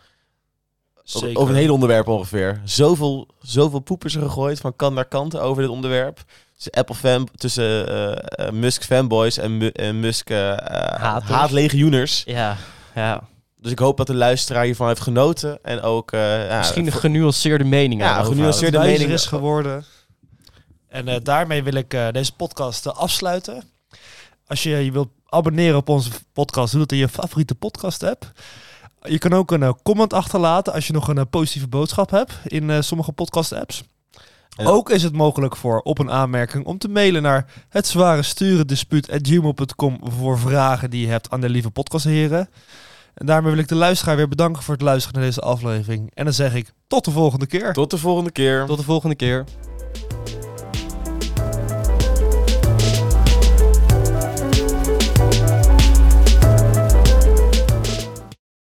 Over- Zeker. Over het hele onderwerp ongeveer. Zoveel, zoveel poep is er gegooid van kant naar kant over dit onderwerp. Tussen Apple fan, tussen eh, eh, Musk fanboys en, Mu- en Musk Haters. haatlegioeners. Ja, ja. Dus ik hoop dat de luisteraar hiervan heeft genoten. En ook... eh, ja, misschien een genuanceerde mening. Ja, genuanceerde mening- is geworden. En eh, daarmee wil ik eh, deze podcast afsluiten. Als je je wilt abonneren op onze podcast, doe dat in je favoriete podcast app. Je kan ook een comment achterlaten als je nog een positieve boodschap hebt in eh, sommige podcast apps. Ook is het mogelijk voor op een aanmerking om te mailen naar het zware sturen voor vragen die je hebt aan de lieve podcastheren. En daarmee wil ik de luisteraar weer bedanken voor het luisteren naar deze aflevering. En dan zeg ik tot de volgende keer. Tot de volgende keer. Tot de volgende keer.